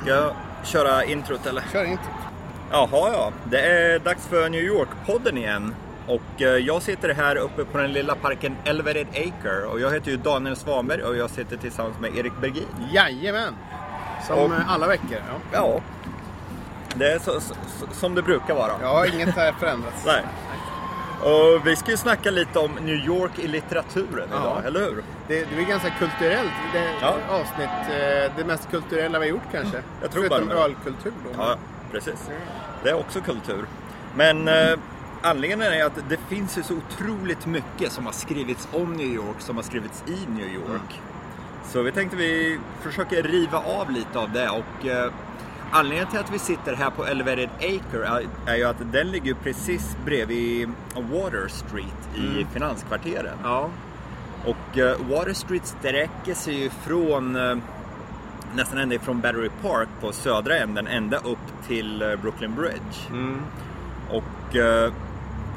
Ska jag köra introt eller? Kör inte. Jaha ja, det är dags för New York-podden igen. Och eh, jag sitter här uppe på den lilla parken Elevated Acre och jag heter ju Daniel Svanberg och jag sitter tillsammans med Erik Bergin. Jajamän! Som Och- alla veckor. Ja. Ja, det är så, så, som det brukar vara. ja, inget har förändrats. Nej. Och vi ska ju snacka lite om New York i litteraturen Ja. idag, eller hur? Det, det är ganska kulturellt. Det Ja. avsnitt, eh, det mest kulturella vi har gjort kanske. Jag tror Förutom bara ölkultur då. Ja, precis. Det är också kultur. Men eh, anledningen är att det finns ju så otroligt mycket som har skrivits om New York, som har skrivits i New York. Så vi tänkte vi försöker riva av lite av det och eh, anledningen till att vi sitter här på Elevated Acre är, ju att den ligger precis bredvid Water Street i finanskvarteren. Ja. Och eh, Water Street sträcker sig ju från eh, nästan ända ifrån Battery Park på södra änden ända upp till eh, Brooklyn Bridge. Mm. Och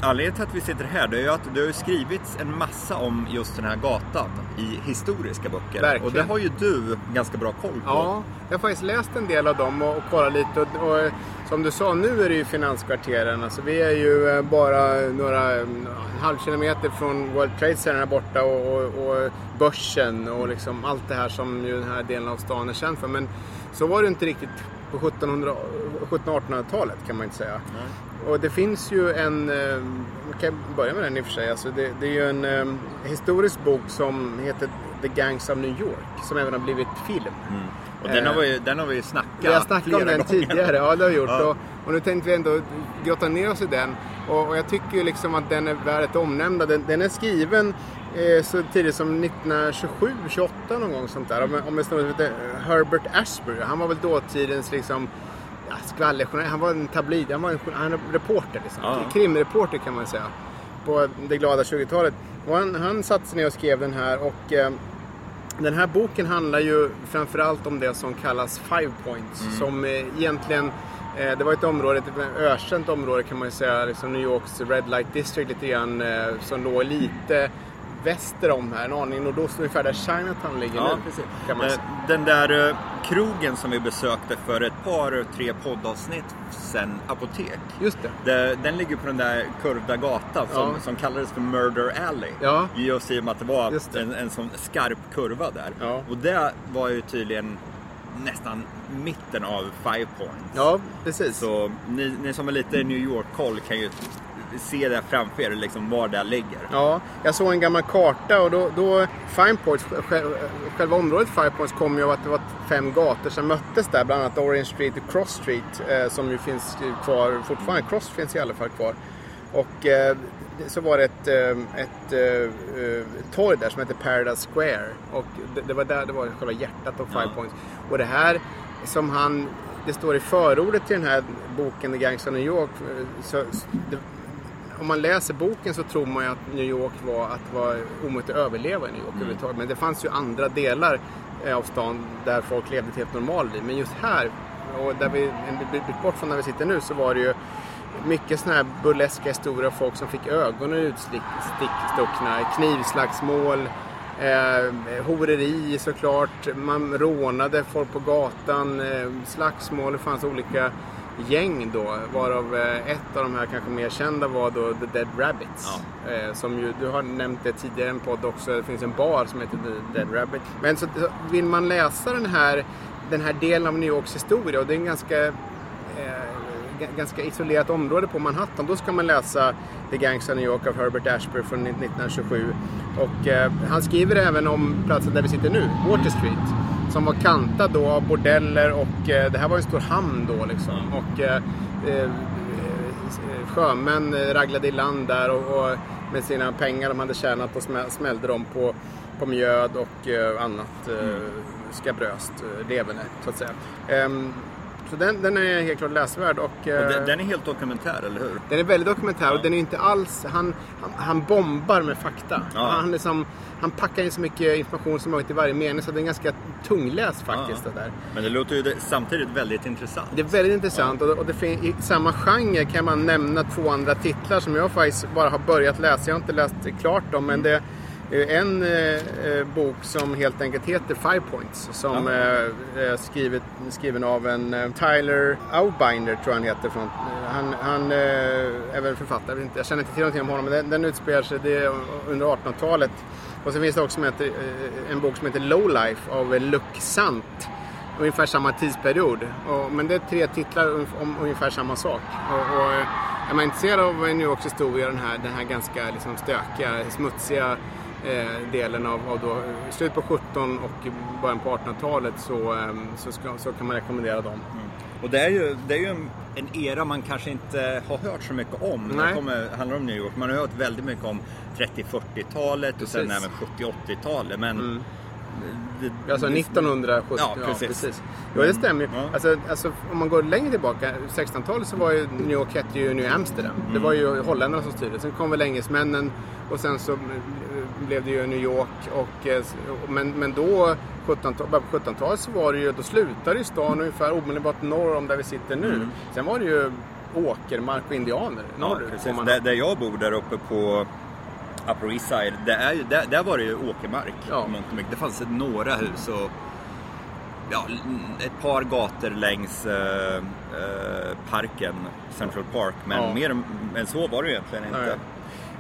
anledningen till att vi sitter här det är ju att det har skrivits en massa om just den här gatan i historiska böcker. Verkligen. Och det har ju du ganska bra koll på. Ja, jag har faktiskt läst en del av dem och, och kollat lite. Och, och, som du sa, nu är det ju finanskvarteren. Alltså, vi är ju eh, bara några, en halv kilometer från World Trade Center här borta och, och, och börsen och liksom allt det här som ju den här delen av stan är känd för. Men så var det inte riktigt på 1700 1700-1800-talet kan man inte säga. Och det finns ju en, eh, man kan börja med den i och för sig, alltså det, det är ju en eh, historisk bok som heter The Gangs of New York som även har blivit film. Och den har vi, ju- den har vi ju snackat Vi har snackat om flera den gånger. tidigare, ja det har vi gjort. Ja. Och, och nu tänkte vi ändå grotta ner oss i den. Och, och jag tycker ju liksom att den är värd ett omnämnda. Den, den är skriven eh, så tidigt som 1927, 28 någon gång sånt där. Om, om en snubbe som heter Herbert Ashbury. Han var väl dåtidens liksom skvallerjournalist. Han var en tabloid, han var en, han var en reporter liksom. Ja. Krimreporter kan man säga. På det glada 20-talet. Och han, han satte sig ner och skrev den här och eh, den här boken handlar ju framförallt om det som kallas Five Points. Som eh, egentligen, eh, det var ett område, ett ökänt område kan man ju säga, liksom New Yorks Red Light District lite grann, eh, som låg lite väster om här, en aning nordost, ungefär där Chinatown ligger Ja, nu. precis. Eh. Den där eh, krogen som vi besökte för ett par, tre poddavsnitt sen, Apotek. Just det. Den ligger på den där kurvda gatan som, Ja. som kallades för Murder Alley. Ja. Just i och med att det var det. En, en sån skarp kurva där. Ja. Och det var ju tydligen nästan mitten av Five Points. Ja, precis. Så ni, ni som är lite New York-koll kan ju se det framför er, liksom var det ligger. Ja, jag såg en gammal karta och då, då Fine Points, själva, området Fine Points kom ju av att det var fem gator som möttes där, bland annat Orange Street och Cross Street eh, som ju finns kvar fortfarande. Cross finns i alla fall kvar. Och eh, så var det ett, eh, ett eh, eh, torg där som heter Paradise Square och det, det var där det var själva hjärtat av Five Ja. Points. Och det här som han, det står i förordet till den här boken The Gangs of New York, så, det, om man läser boken så tror man ju att New York var att var omöjligt att överleva i New York överhuvudtaget. Men det fanns ju andra delar eh, av stan där folk levde ett helt normalt liv. Men just här, och där vi, en bit bort från där vi sitter nu, så var det ju mycket sådana här burleska historier av folk som fick ögonen utstuckna, knivslagsmål, eh, horeri såklart, man rånade folk på gatan, eh, slagsmål, det fanns olika gäng då, varav eh, ett av de här kanske mer kända var då The Dead Rabbits. Eh, som ju, du har nämnt det tidigare i en podd också, det finns en bar som heter The Dead Rabbit. Men så, vill man läsa den här, den här delen av New Yorks historia och det är en ganska eh, ganska isolerat område på Manhattan. Då ska man läsa The Gangs of New York av Herbert Ashbury från 1927. Och eh, han skriver även om platsen där vi sitter nu, Water Street. Som var kantad då av bordeller och eh, det här var en stor hamn då liksom. Och eh, eh, sjömän eh, raglade i land där och, och med sina pengar de hade tjänat och smä- smällde dem på, på mjöd och eh, annat eh, skabröst eh, leverne så att säga. Så den, den är helt klart läsvärd. Och, Och eh, den, den är helt dokumentär, eller hur? den är väldigt dokumentär och den är inte alls... Han, han, han bombar med fakta. Ja. Han, liksom, han packar in så mycket information som möjligt i varje mening så det är ganska tungläst faktiskt. Ja. Det där. Men det låter ju det, samtidigt väldigt intressant. Det är väldigt intressant och, och det fin- i samma genre kan man nämna två andra titlar som jag faktiskt bara har börjat läsa. Jag har inte läst klart dem men det är en eh, eh, bok som helt enkelt heter Five Points som Ja. eh, är skrivet, skriven av en eh, Tyler Aubinder tror jag han heter. Från, eh, han han eh, är väl författare, jag, känner inte till någonting om honom men den, den utspelar sig det under 1800-talet. Och sen finns det också som heter, en bok som heter Low Life av eh, Luc Sant ungefär samma tidsperiod. Och, men det är tre titlar om, om ungefär samma sak. Och, och, är man intresserad av New Yorks historia, den här, den här ganska liksom, stökiga, smutsiga eh, delen av, av då, slutet på 17 och början på 1800-talet så, eh, så, ska, så kan man rekommendera dem. Och det är ju, det är ju en, en era man kanske inte har hört så mycket om när det kommer, handlar om New York. Man har hört väldigt mycket om 30-40-talet och sen Precis. även 70-80-talet. Men Mm. det, Alltså 1970. Ja, precis. Ja, det stämmer ju. Ja. Alltså, alltså, om man går längre tillbaka, 1600-talet så var ju New York hette ju New Amsterdam. Det Mm. var ju holländarna som styrde. Sen kom väl engelsmännen och sen så blev det ju New York. Och, eh, och- men, men då, 1700 början på 1700-talet så var det ju, då slutade ju stan ungefär omedelbart norr om där vi sitter nu. Mm. Sen var det ju åkermark och indianer Ja, norrut. man- Där, där jag bor där uppe på Upper East Side, det är ju, där, där var det ju åkermark. Ja. Det fanns några hus och ja, ett par gator längs eh, eh, parken, Central Park. Men Ja. mer än så var det ju egentligen inte. Nej.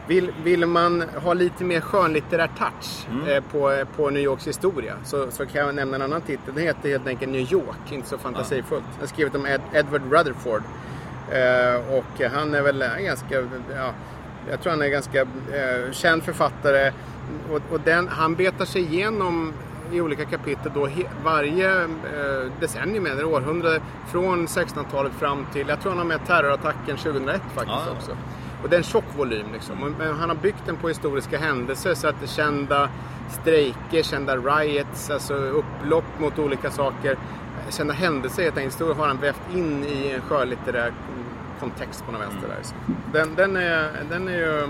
Vill, vill man ha lite mer skönlitterär touch Mm. eh, på, på New Yorks historia så, så kan jag nämna en annan titel. Den heter helt enkelt New York, inte så fantasifullt. Den är skrivet om Ed, Edward Rutherford. Eh, och han är väl ganska, ja, jag tror han är ganska eh, känd författare. Och, och den, han betar sig igenom i olika kapitel då he, varje eh, decennium eller århundrade från 1600-talet fram till, jag tror han har med terrorattacken 2001 faktiskt Ja. också. Och det är en tjock volym liksom. Och- Men han har byggt den på historiska händelser så att kända strejker, kända riots, alltså upplopp mot olika saker. Kända händelser helt enkelt. Historia har han vävt in i en skönlitterär kontext på något vänster där. Så Den, den, är, den är ju...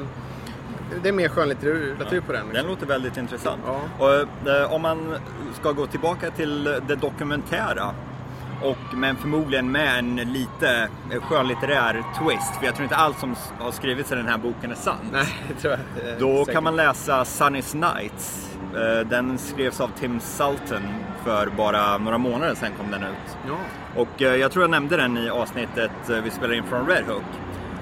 Det är mer skönlitteratur på den. Den Liksom. låter väldigt intressant. Ja. Och, eh, om man ska gå tillbaka till det dokumentära och men förmodligen med en lite skönlitterär twist. För jag tror inte allt som har skrivits i den här boken är sant. Nej, det tror jag inte. Då Säkert. kan man läsa Sunny's Nights. Eh, Den skrevs av Tim Sultan för bara några månader sedan kom den ut. Ja. Och eh, jag tror jag nämnde den i avsnittet eh, vi spelade in från Red Hook.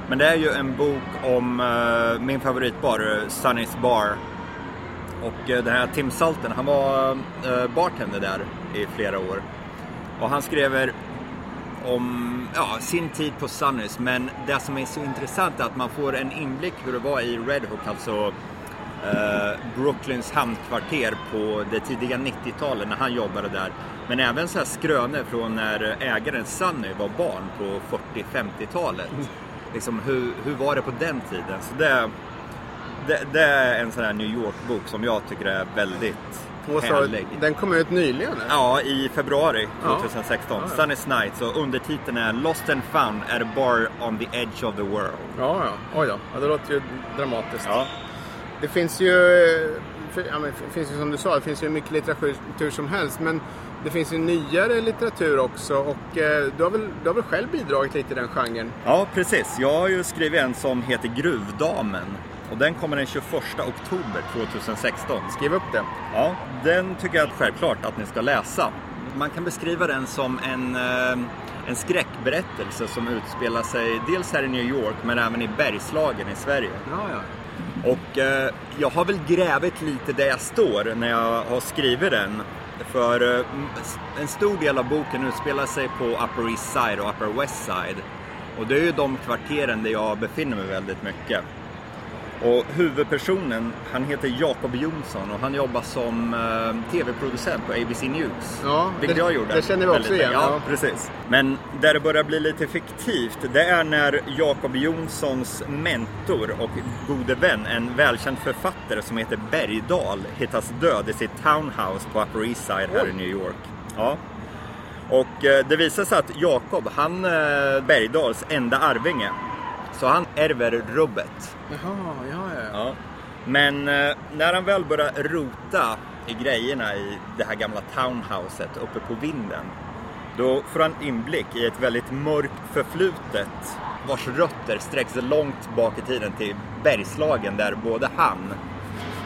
Men det är ju en bok om eh, min favoritbar, eh, Sunny's Bar. Och eh, den här Tim Sultan, han var eh, bartender där i flera år. Och han skriver om ja, sin tid på Sunnys. Men det som är så intressant är att man får en inblick hur det var i Red Hook, alltså eh, Brooklyns hamnkvarter på det tidiga 90-talet när han jobbade där. Men även så här skrönor från när ägaren Sunny var barn på 40-50-talet. Liksom hur, hur var det på den tiden? Så det, det, det är en sån här New York-bok som jag tycker är väldigt Härlig. den kom ut nyligen. eller? Ja, i februari Ja. 2016. Ja, ja. Sunny's Nights och undertiteln är Lost and found at a bar on the edge of the world. Ja, ja. Oj då. Ja, det låter ju dramatiskt. Ja, Det finns ju, ja, men finns ju som du sa, det finns ju mycket litteratur som helst. Men det finns ju nyare litteratur också och eh, du, har väl, du har väl själv bidragit lite i den genren? ja, precis. Jag har ju skrivit en som heter Gruvdamen. Och den kommer den 21 oktober 2016. Skriv upp det. Ja, den tycker jag självklart att ni ska läsa. Man kan beskriva den som en, eh, en skräckberättelse som utspelar sig dels här i New York men även i Bergslagen i Sverige. Ja, ja. Och eh, jag har väl grävit lite där jag står när jag har skrivit den. För eh, en stor del av boken utspelar sig på Upper East Side och Upper West Side. Och det är ju de kvarteren där jag befinner mig väldigt mycket. Och huvudpersonen, han heter Jakob Jonsson och han jobbar som eh, tv-producent på ABC News. Ja, vilket det- jag gjorde. det känner vi också igen. Ja, ja. precis. Men där det börjar bli lite fiktivt, det är när Jakob Jonssons mentor och gode vän, en välkänd författare som heter Bergdahl, hittas död i sitt townhouse på Upper East Side här Oj. i New York. Ja. Och eh, det visar sig att Jakob, han är Bergdals enda arvinge. Så han ärver rubbet. Jaha, ja, ja. Ja. Men eh, när han väl börjar rota i grejerna i det här gamla townhouset uppe på vinden. Då får han inblick i ett väldigt mörkt förflutet vars rötter sträcker sig långt bak i tiden till Bergslagen där både han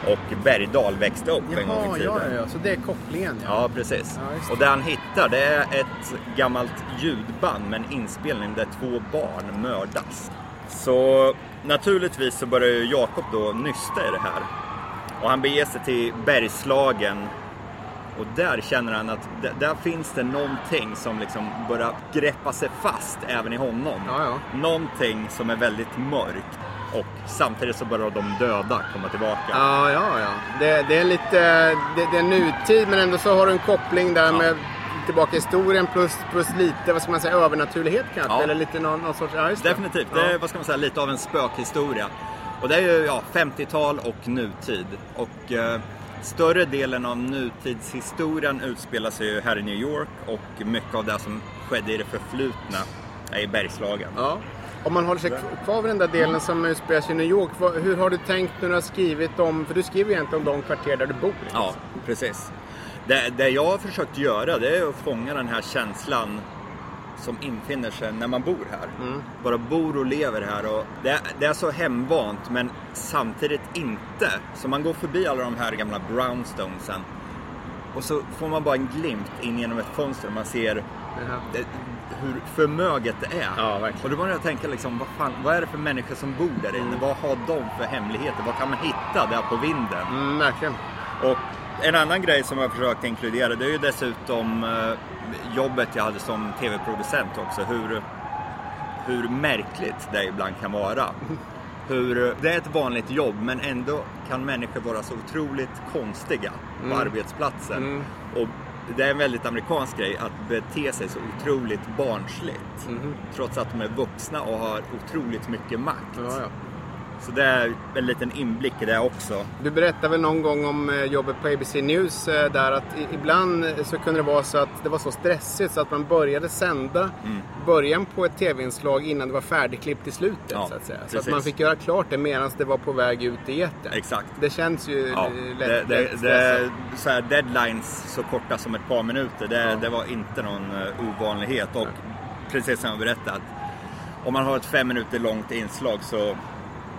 och Bergdal växte upp en gång Jaha, i tiden. ja, ja. Så det är kopplingen ja. Ja, precis. Ja, och det han hittar det är ett gammalt ljudband med en inspelning där två barn mördas. Så naturligtvis så börjar ju Jakob då nysta i det här. Och han beger sig till Bergslagen. Och där känner han att där finns det någonting som liksom börjar greppa sig fast även i honom. Ja, ja. Någonting som är väldigt mörkt. Och samtidigt så börjar de döda komma tillbaka. Ja, ja, ja. Det, det är lite det, det är nutid men ändå så har du en koppling där Ja. med tillbaka i historien plus, plus lite, vad ska man säga, övernaturlighet kanske? Ja. Eller lite någon, någon sorts... Ja. Definitivt. Ja. Det är vad ska man säga, lite av en spökhistoria. Och det är ju ja, 50-tal och nutid. Och eh, större delen av nutidshistorien utspelar sig ju här i New York och mycket av det som skedde i det förflutna är i Bergslagen. Ja. Om man håller sig kvar vid den där delen som utspelar sig i New York, hur har du tänkt när du har skrivit om, för du skriver egentligen om de kvarter där du bor. Ja, precis. Det, det jag har försökt göra det är att fånga den här känslan som infinner sig när man bor här. Mm. Bara bor och lever här. Och det, det är så hemvant men samtidigt inte. Så man går förbi alla de här gamla brownstonesen och så får man bara en glimt in genom ett fönster och man ser Jaha. det, hur förmöget det är. Ja, och då börjar jag tänka liksom, vad, fan, vad är det för människor som bor där inne? Vad har de för hemligheter? Vad kan man hitta där på vinden? Mm, verkligen. Och en annan grej som jag har försökt inkludera det är ju dessutom eh, jobbet jag hade som tv-producent också. Hur, hur märkligt det ibland kan vara. Hur, det är ett vanligt jobb men ändå kan människor vara så otroligt konstiga på arbetsplatsen. Mm. Och det är en väldigt amerikansk grej att bete sig så otroligt barnsligt. Mhm. Trots att de är vuxna och har otroligt mycket makt. Ja, ja. Så det är en liten inblick i det också. Du berättade väl någon gång om eh, jobbet på ABC News eh, där att ibland eh, så kunde det vara så att det var så stressigt så att man började sända Mm. början på ett tv-inslag innan det var färdigklippt i slutet Ja, så att säga. Så att man fick göra klart det medan det var på väg ut i etern. Exakt. Det känns ju Ja, eh, det, lätt, det, lätt det, så här deadlines så korta som ett par minuter, det, Ja. det var inte någon ovanlighet. Och precis som jag berättat, om man har ett fem minuter långt inslag så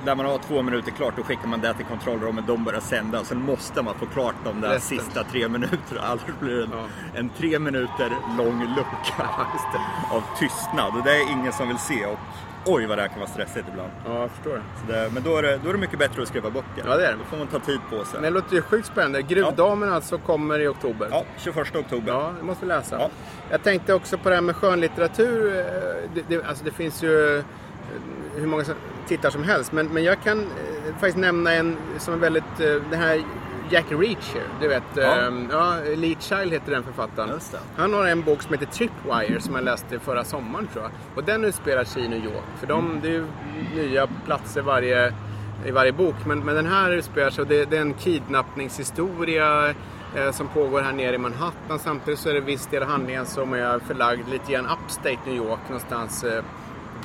när man har två minuter klart då skickar man det till kontrollrummet, de börjar sända. Sen måste man få klart de där Resten. sista tre minuterna. Annars blir det en, Ja. en tre minuter lång lucka av tystnad. Och det är ingen som vill se. Och oj vad det här kan vara stressigt ibland. Ja, jag förstår. Det, men då är, det, då är det mycket bättre att skriva böcker. Ja, det är det. Då får man ta tid på sig. Men det låter ju sjukt spännande. Gruvdamen alltså kommer i oktober. Ja, 21 oktober. Ja, det måste vi läsa. Ja. Jag tänkte också på det här med skönlitteratur. Eh, Det, det, alltså det finns ju hur många titlar som helst. Men, men jag kan eh, faktiskt nämna en som är väldigt... Eh, den här Jack Reacher, du vet. Ja. Ja. ja, Lee Child heter den författaren. Han har en bok som heter Tripwire som jag läste förra sommaren tror jag. Och den utspelar sig i New York. För de, Mm. det är ju nya platser varje, i varje bok. Men, men den här utspelar sig och det, det är en kidnappningshistoria eh, som pågår här nere i Manhattan. Samtidigt så är det viss del av handlingen som är förlagd lite grann upstate New York någonstans. Eh,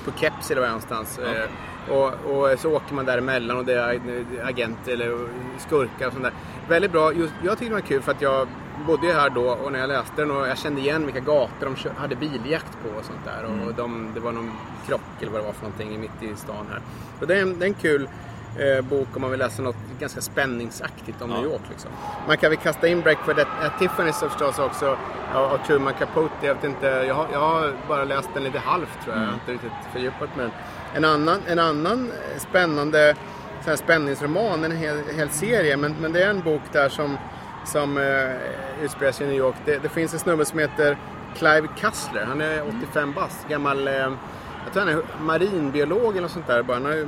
på Keps eller var någonstans. Ja. Eh, och, och så åker man däremellan och det är agenter eller skurkar och sånt där. Väldigt bra. Just, jag tyckte det var kul för att jag bodde ju här då och när jag läste den och jag kände igen vilka gator de hade biljakt på och sånt där. Och de, det var någon krock eller vad det var för någonting mitt i stan här. Och det är en, det är en kul eh, bok om man vill läsa något ganska spänningsaktigt om Ja. New York. Liksom. Man kan väl kasta in Breakfast at, at Tiffany's förstås också av, av Truman Capote. Jag, vet inte, jag, har, jag har bara läst den lite halvt tror jag. Jag har inte riktigt fördjupat mig. En annan, en annan eh, spännande sån här spänningsroman, en hel, hel serie, men, men det är en bok där som, som eh, utspelar sig i New York. Det, det finns en snubbe som heter Clive Cussler. Han är 85 bast, gammal, eh, jag tror han är marinbiolog eller något sånt där. Bara. Han har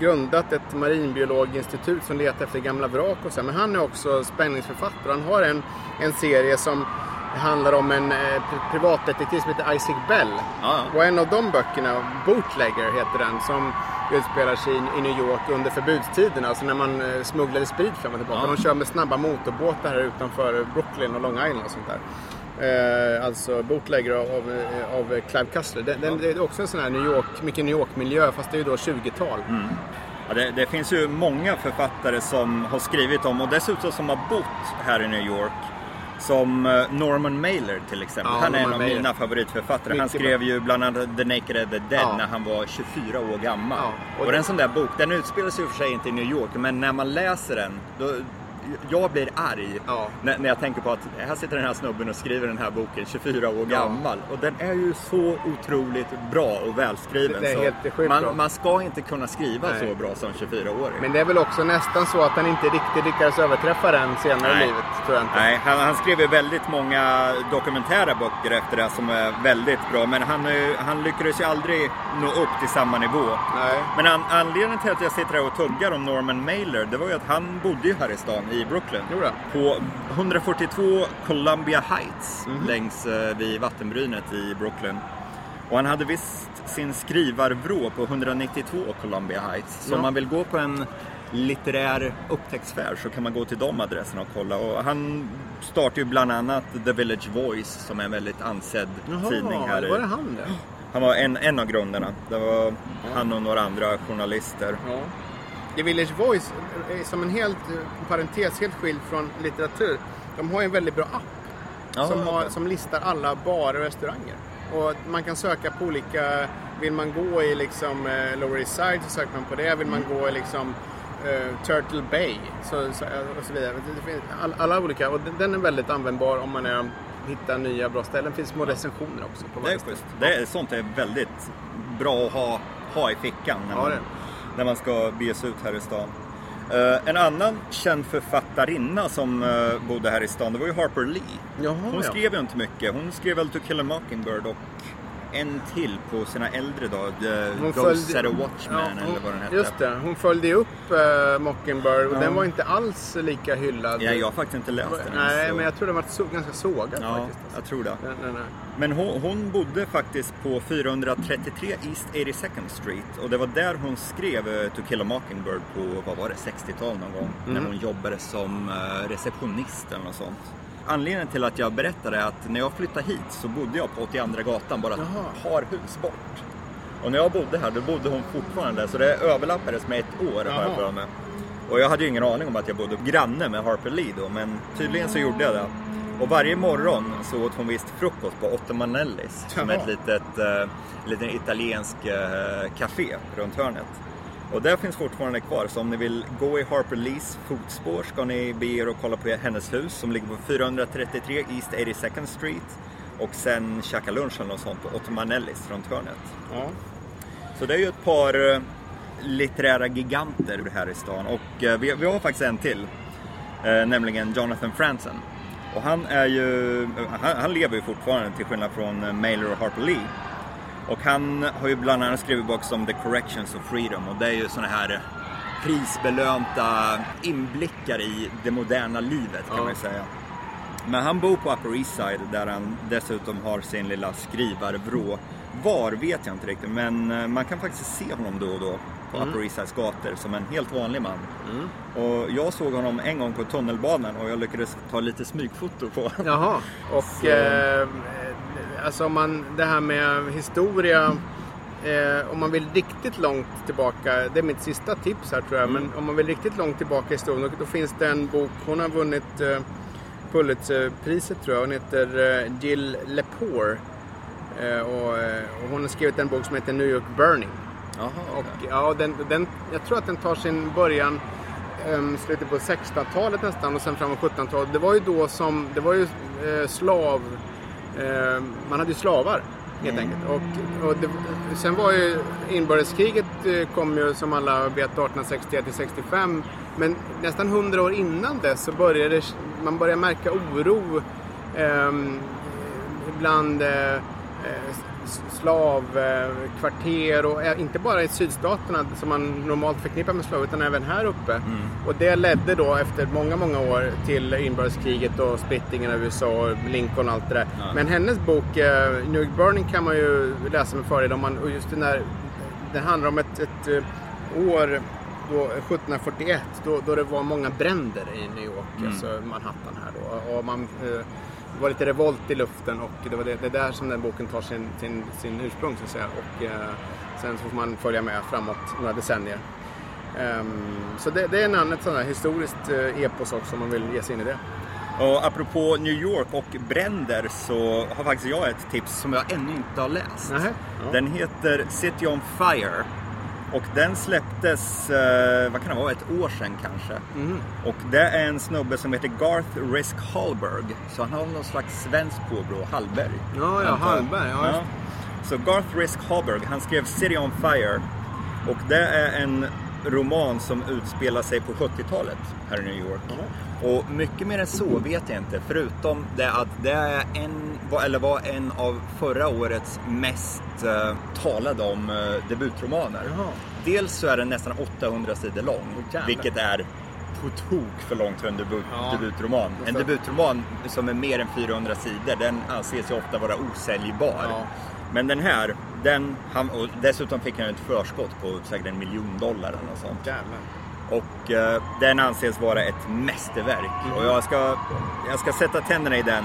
grundat ett marinbiologinstitut som letar efter gamla vrak och så. Men han är också spänningsförfattare. Han har en, en serie som handlar om en eh, pri- privatdetektiv som heter Isaac Bell. Ja. Och en av de böckerna, Bootlegger heter den, som utspelar sig i, i New York under förbudstiden. Alltså när man eh, smugglade sprit fram och tillbaka. Ja. De kör med snabba motorbåtar här utanför Brooklyn och Long Island och sånt där. Eh, alltså bootlegger av, av Clive Cussler. Den, den, det är också en sån här New York, mycket New York-miljö fast det är ju då 20-tal. Mm. Ja, det, det, finns ju många författare som har skrivit om och dessutom som har bott här i New York. Som eh, Norman Mailer till exempel. Ja, han är en Norman av Mailer. mina favoritförfattare. Han skrev ju bland annat The Naked and the Dead Ja. när han var 24 år gammal. Och och det är det- en sån där bok, den utspelar sig i och för sig inte i New York, men när man läser den, då, jag blir arg Ja. när, när jag tänker på att här sitter den här snubben och skriver den här boken 24 år Ja. gammal. Och den är ju så otroligt bra och välskriven. Det är så man, man ska inte kunna skriva Nej. så bra som 24-åring. Men det är väl också nästan så att han inte riktigt lyckades överträffa den senare Nej. i livet, tror jag inte. Nej, han, han skrev ju väldigt många dokumentära böcker efter det som är väldigt bra. Men han, är- han lyckades ju aldrig nå upp till samma nivå. Nej. Men an, anledningen till att jag sitter här och tuggar om Norman Mailer, det var ju att han bodde ju här i stan, i Brooklyn. Jo. På 142 Columbia Heights, Mhm. längs eh, vid vattenbrynet i Brooklyn. Och han hade visst sin skrivarvrå på 192 Columbia Heights. Så Ja. om man vill gå på en litterär upptäcktsfärd så kan man gå till de adresserna och kolla. Och han startade ju bland annat The Village Voice som är en väldigt ansedd tidning här i- var det han det? han var en, en av grundarna. Det var han och några andra journalister. Ja. The Village Voice är som en helt parentes, helt skild från litteratur. De har en väldigt bra app Ja, som, har, som listar alla barer och restauranger. Och man kan söka på olika, vill man gå i liksom eh, Lower East Side så söker man på det. Vill man gå i liksom eh, Turtle Bay så, så, och så vidare. Det finns all, alla olika och den- den är väldigt användbar om man är, hittar nya bra ställen. Det finns små recensioner också. På Det är schysst. Det är, sånt är väldigt bra att ha, ha i fickan när, Ja, man, det. När man ska bege sig ut här i stan. Eh, en annan känd författarinna som eh, bodde här i stan, det var ju Harper Lee. Jaha, Hon skrev ju inte mycket. Hon skrev väl To Kill a Mockingbird och en till på sina äldre dagar. Hon Ghost följde- Watchman Ja, eller vad den hette. Just det, hon följde ju upp uh, Mockingbird och Ja. den var inte alls lika hyllad. Ja, jag har faktiskt inte läst den Nej, så- men jag tror den var så, ganska sågad Ja, faktiskt. jag tror det. Den, den är. Men hon, hon bodde faktiskt på 433 East 82nd Street och det var där hon skrev eh, To Kill a Mockingbird på, vad var det, 60-tal någon gång. När Mm. hon jobbade som eh, receptionist eller något sånt. Anledningen till att jag berättade är att när jag flyttade hit så bodde jag på 82 gatan bara ett par hus bort. Och när jag bodde här då bodde hon fortfarande så det överlappades med ett år har jag för mig. Och jag hade ju ingen aning om att jag bodde granne med Harper Lee då men tydligen så gjorde jag det. Och varje morgon så åt hon visst frukost på Ottomanellis som är ett litet, eh, liten italiensk eh, café runt hörnet. Och det finns fortfarande kvar, så om ni vill gå i Harper Lees fotspår ska ni be er och kolla på hennes hus som ligger på 433 East 82nd Street och sen käka lunch eller något sånt på Ottomanellis runt hörnet. Ja. Så det är ju ett par eh, litterära giganter här i stan och eh, vi, vi har faktiskt en till, eh, nämligen Jonathan Franzen. Och han är ju, han, han lever ju fortfarande till skillnad från Mailer och Harper Lee. Och han har ju bland annat skrivit böcker om The Corrections of Freedom och det är ju såna här prisbelönta inblickar i det moderna livet kan Ja. man ju säga. Men han bor på Upper East Side där han dessutom har sin lilla skrivarvrå. Var vet jag inte riktigt men eh, man kan faktiskt se honom då och då på Mm. Upper East Sides gator som en helt vanlig man. Och jag såg honom en gång på tunnelbanan och jag lyckades ta lite smygfoto på honom. Jaha, och eh, alltså om man, det här med historia, eh, om man vill riktigt långt tillbaka, det är mitt sista tips här tror jag, Mm. men om man vill riktigt långt tillbaka i historien, då, finns det en bok, hon har vunnit eh, Pulitzerpriset tror jag, hon heter eh, Jill Lepore. Eh, och, eh, och hon har skrivit en bok som heter New York Burning. Jaha, Och, ja, den, den, jag tror att den tar sin början um, slutet på 1600-talet nästan och sen framåt 1700-talet. Det var ju då som, det var ju eh, slav, man hade ju slavar helt enkelt. Och, och det, sen var ju inbördeskriget eh, kom ju som alla vet 1861 till 65. Men nästan 100 år innan dess så började man började märka oro ehm, bland eh, eh, slavkvarter och eh, inte bara i sydstaterna som man normalt förknippar med slav utan även här uppe. Och det ledde då efter många, många år till inbördeskriget och splittringen av USA och Lincoln och allt det där. Ja. Men hennes bok eh, New York Burning kan man ju läsa med fördel om man, och just den där, det handlar om ett, ett eh, år då, 1741 då, då det var många bränder i New York, alltså Manhattan här då. Och man, eh, var lite revolt i luften och det var det, det är där som den boken tar sin, sin, sin ursprung så att säga. Och eh, sen så får man följa med framåt några decennier. Ehm, så det, det är en, ett sånt här historiskt eh, epos också om man vill ge sig in i det. Och apropå New York och bränder så har faktiskt jag ett tips som jag ännu inte har läst. Nähä, ja. Den heter City on Fire. Och den släpptes, eh, vad kan det vara, ett år sedan kanske. Mhm. Och det är en snubbe som heter Garth Risk Hallberg. Så han har någon slags svensk påbrå, Hallberg. Ja, ja. Hallberg, ja, just Så Garth Risk Hallberg, han skrev City on Fire. Och det är en roman som utspelar sig på 70-talet här i New York. Och mycket mer än så vet jag inte, förutom det att det är en, eller var en av förra årets mest eh, talade om eh, debutromaner. Jaha. Dels så är den nästan 800 sidor lång, jävlar. vilket är på tok för långt för en debut, Ja. debutroman. En debutroman som är mer än 400 sidor, den anses ju ofta vara osäljbar. Ja. Men den här, den, han, och dessutom fick han ett förskott på säkert en miljon dollar eller något sånt. Jävlar. Och eh, den anses vara ett mästerverk. Mm. Och jag ska, jag ska sätta tänderna i den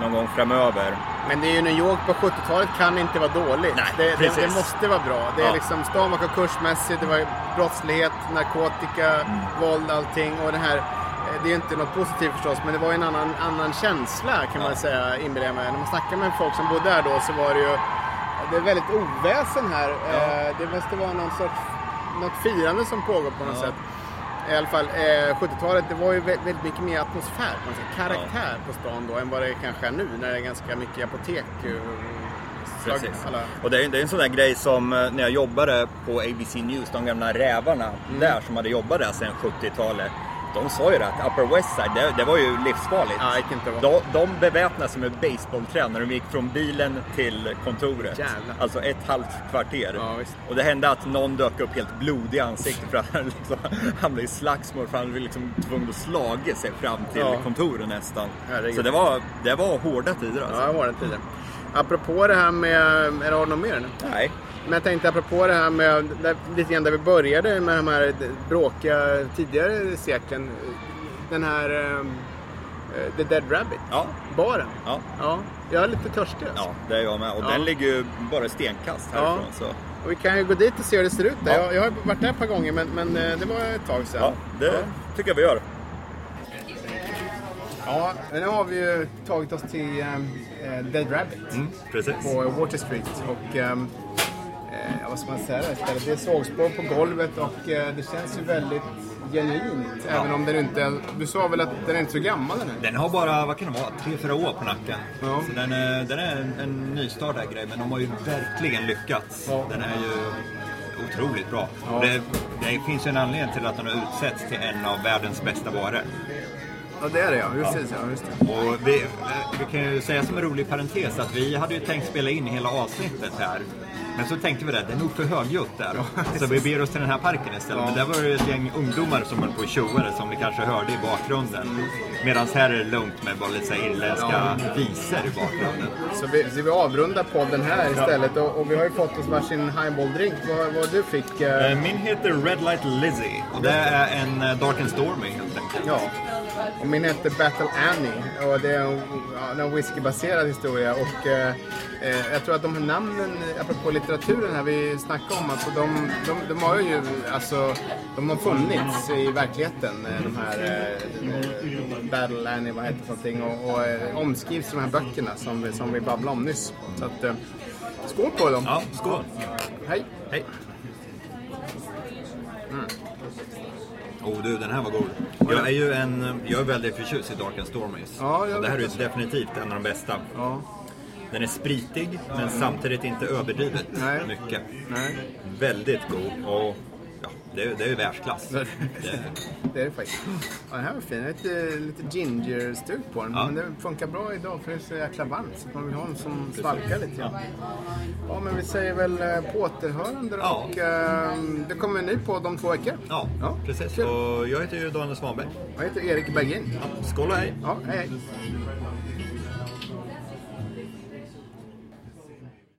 någon gång framöver. Men det är ju New York på 70-talet kan inte vara dåligt. Nej, det, det, det måste vara bra. Det är Ja. liksom, stan var konkursmässigt, det var brottslighet, narkotika, Mm. våld, allting. Och det här, eh, det är ju inte något positivt förstås, men det var ju en annan, annan känsla kan man Ja. säga, inbillar. När man snackar med folk som bodde där då så var det ju, det är väldigt oväsen här. Eh, Det måste vara någon sorts, något firande som pågår på något Ja. sätt. I alla fall, eh, 70-talet det var ju vä- väldigt mycket mer atmosfär, på något sätt. karaktär på stan då än vad det kanske är nu när det är ganska mycket apotek. eh, Precis. Alla. Och det är, det är en sån där grej som eh, när jag jobbade på ABC News, de gamla rävarna Mm. där som hade jobbat där sedan 70-talet. De sa ju det att Upper West Side, det, det var ju livsfarligt. Ja, gick inte de, de beväpnade sig med baseballträn när de gick från bilen till kontoret. Jävlar. Alltså ett halvt kvarter. Ja, och det hände att någon dök upp helt blodig i ansiktet för att han liksom hamnade i slagsmål för han var liksom tvungen att slaga sig fram till Ja. kontoret nästan. Herregud. Så det var, det var hårda tider alltså. Ja, det var det tiden. Apropå det här med, är det något mer? nu? Nej. Men jag tänkte apropå det här med, där, lite grann där vi började med de här bråkiga tidigare sekeln. Den här eh, The Dead Rabbit, Ja. baren. Ja. Ja, jag är lite törstig alltså. Ja, det är jag med. Och Ja. den ligger ju bara stenkast härifrån. Så. Och vi kan ju gå dit och se hur det ser ut där. Ja. Jag, jag har varit där ett par gånger men, men eh, det var ett tag sedan. Ja, det tycker jag vi gör. Ja, men nu har vi ju tagit oss till eh, Dead Rabbit Mm, precis. på Water Street. Och ehm, eh, vad ska man säga istället? Det är sågspår på golvet och eh, det känns ju väldigt genuint. Även om den inte... Du sa väl att den är inte så gammal den här? Den har bara, vad kan det vara, tre, fyra år på nacken. Ja. Så den är, den är en, en nystartad grej, men de har ju verkligen lyckats. Ja. Den är ju otroligt bra. Ja. Det, det finns ju en anledning till att den har utsetts till en av världens bästa varor. Ja, det är det ja. Precis, ja. Just det. Och vi, eh, vi kan ju säga som en rolig parentes att vi hade ju tänkt spela in hela avsnittet här. Men så tänkte vi det, det är nog för högljutt där. så vi ber oss till den här parken istället. Men där var det ett gäng ungdomar som höll på och tjoade som ni kanske hörde i bakgrunden. Medan här är det lugnt med bara lite så här irländska visor i bakgrunden. Så vi, så vi avrundar podden här istället. Och, och vi har ju fått oss varsin highball-drink. Vad, vad du fick? eh, Eh, Min heter Red Light Lizzy och det är en eh, Dark and Stormy helt enkelt. Ja. Och min heter Battle Annie och det är en, ja, en whiskybaserad historia. Och eh, eh, jag tror att de här namnen, apropå litteraturen här vi snackade om, alltså de, de, de har ju alltså, de har funnits i verkligheten. eh, De här eh, Battle Annie, vad för någonting? Och, och eh, omskrivs de här böckerna som vi, som vi babblade om nyss. Så att, eh, skål på dem! Ja, skål! Hej! Hej! Oh du, den här var god. Jag är ju en, jag är väldigt förtjust i Dark and Stormies. Ja, jag Och det här är ju definitivt en av de bästa. Ja. Den är spritig, men samtidigt inte överdrivet Nej. mycket. Nej. Väldigt god och det, är- det är ju världsklass. Det, Det är det faktiskt. Ja, den här var fin. Lite, lite ginger-stuk på den. Ja. Men det funkar bra idag för det är så jäkla varmt. Så man vill ha en som svalkar lite grann. Ja, men vi säger väl eh, på återhörande. Ja. Och eh, det kommer en ny podd om två veckor. ja, Ja, precis. kul. Och jag heter ju Daniel Svanberg. Jag heter Erik Bergin. Skål och hej! Ja, hej hej.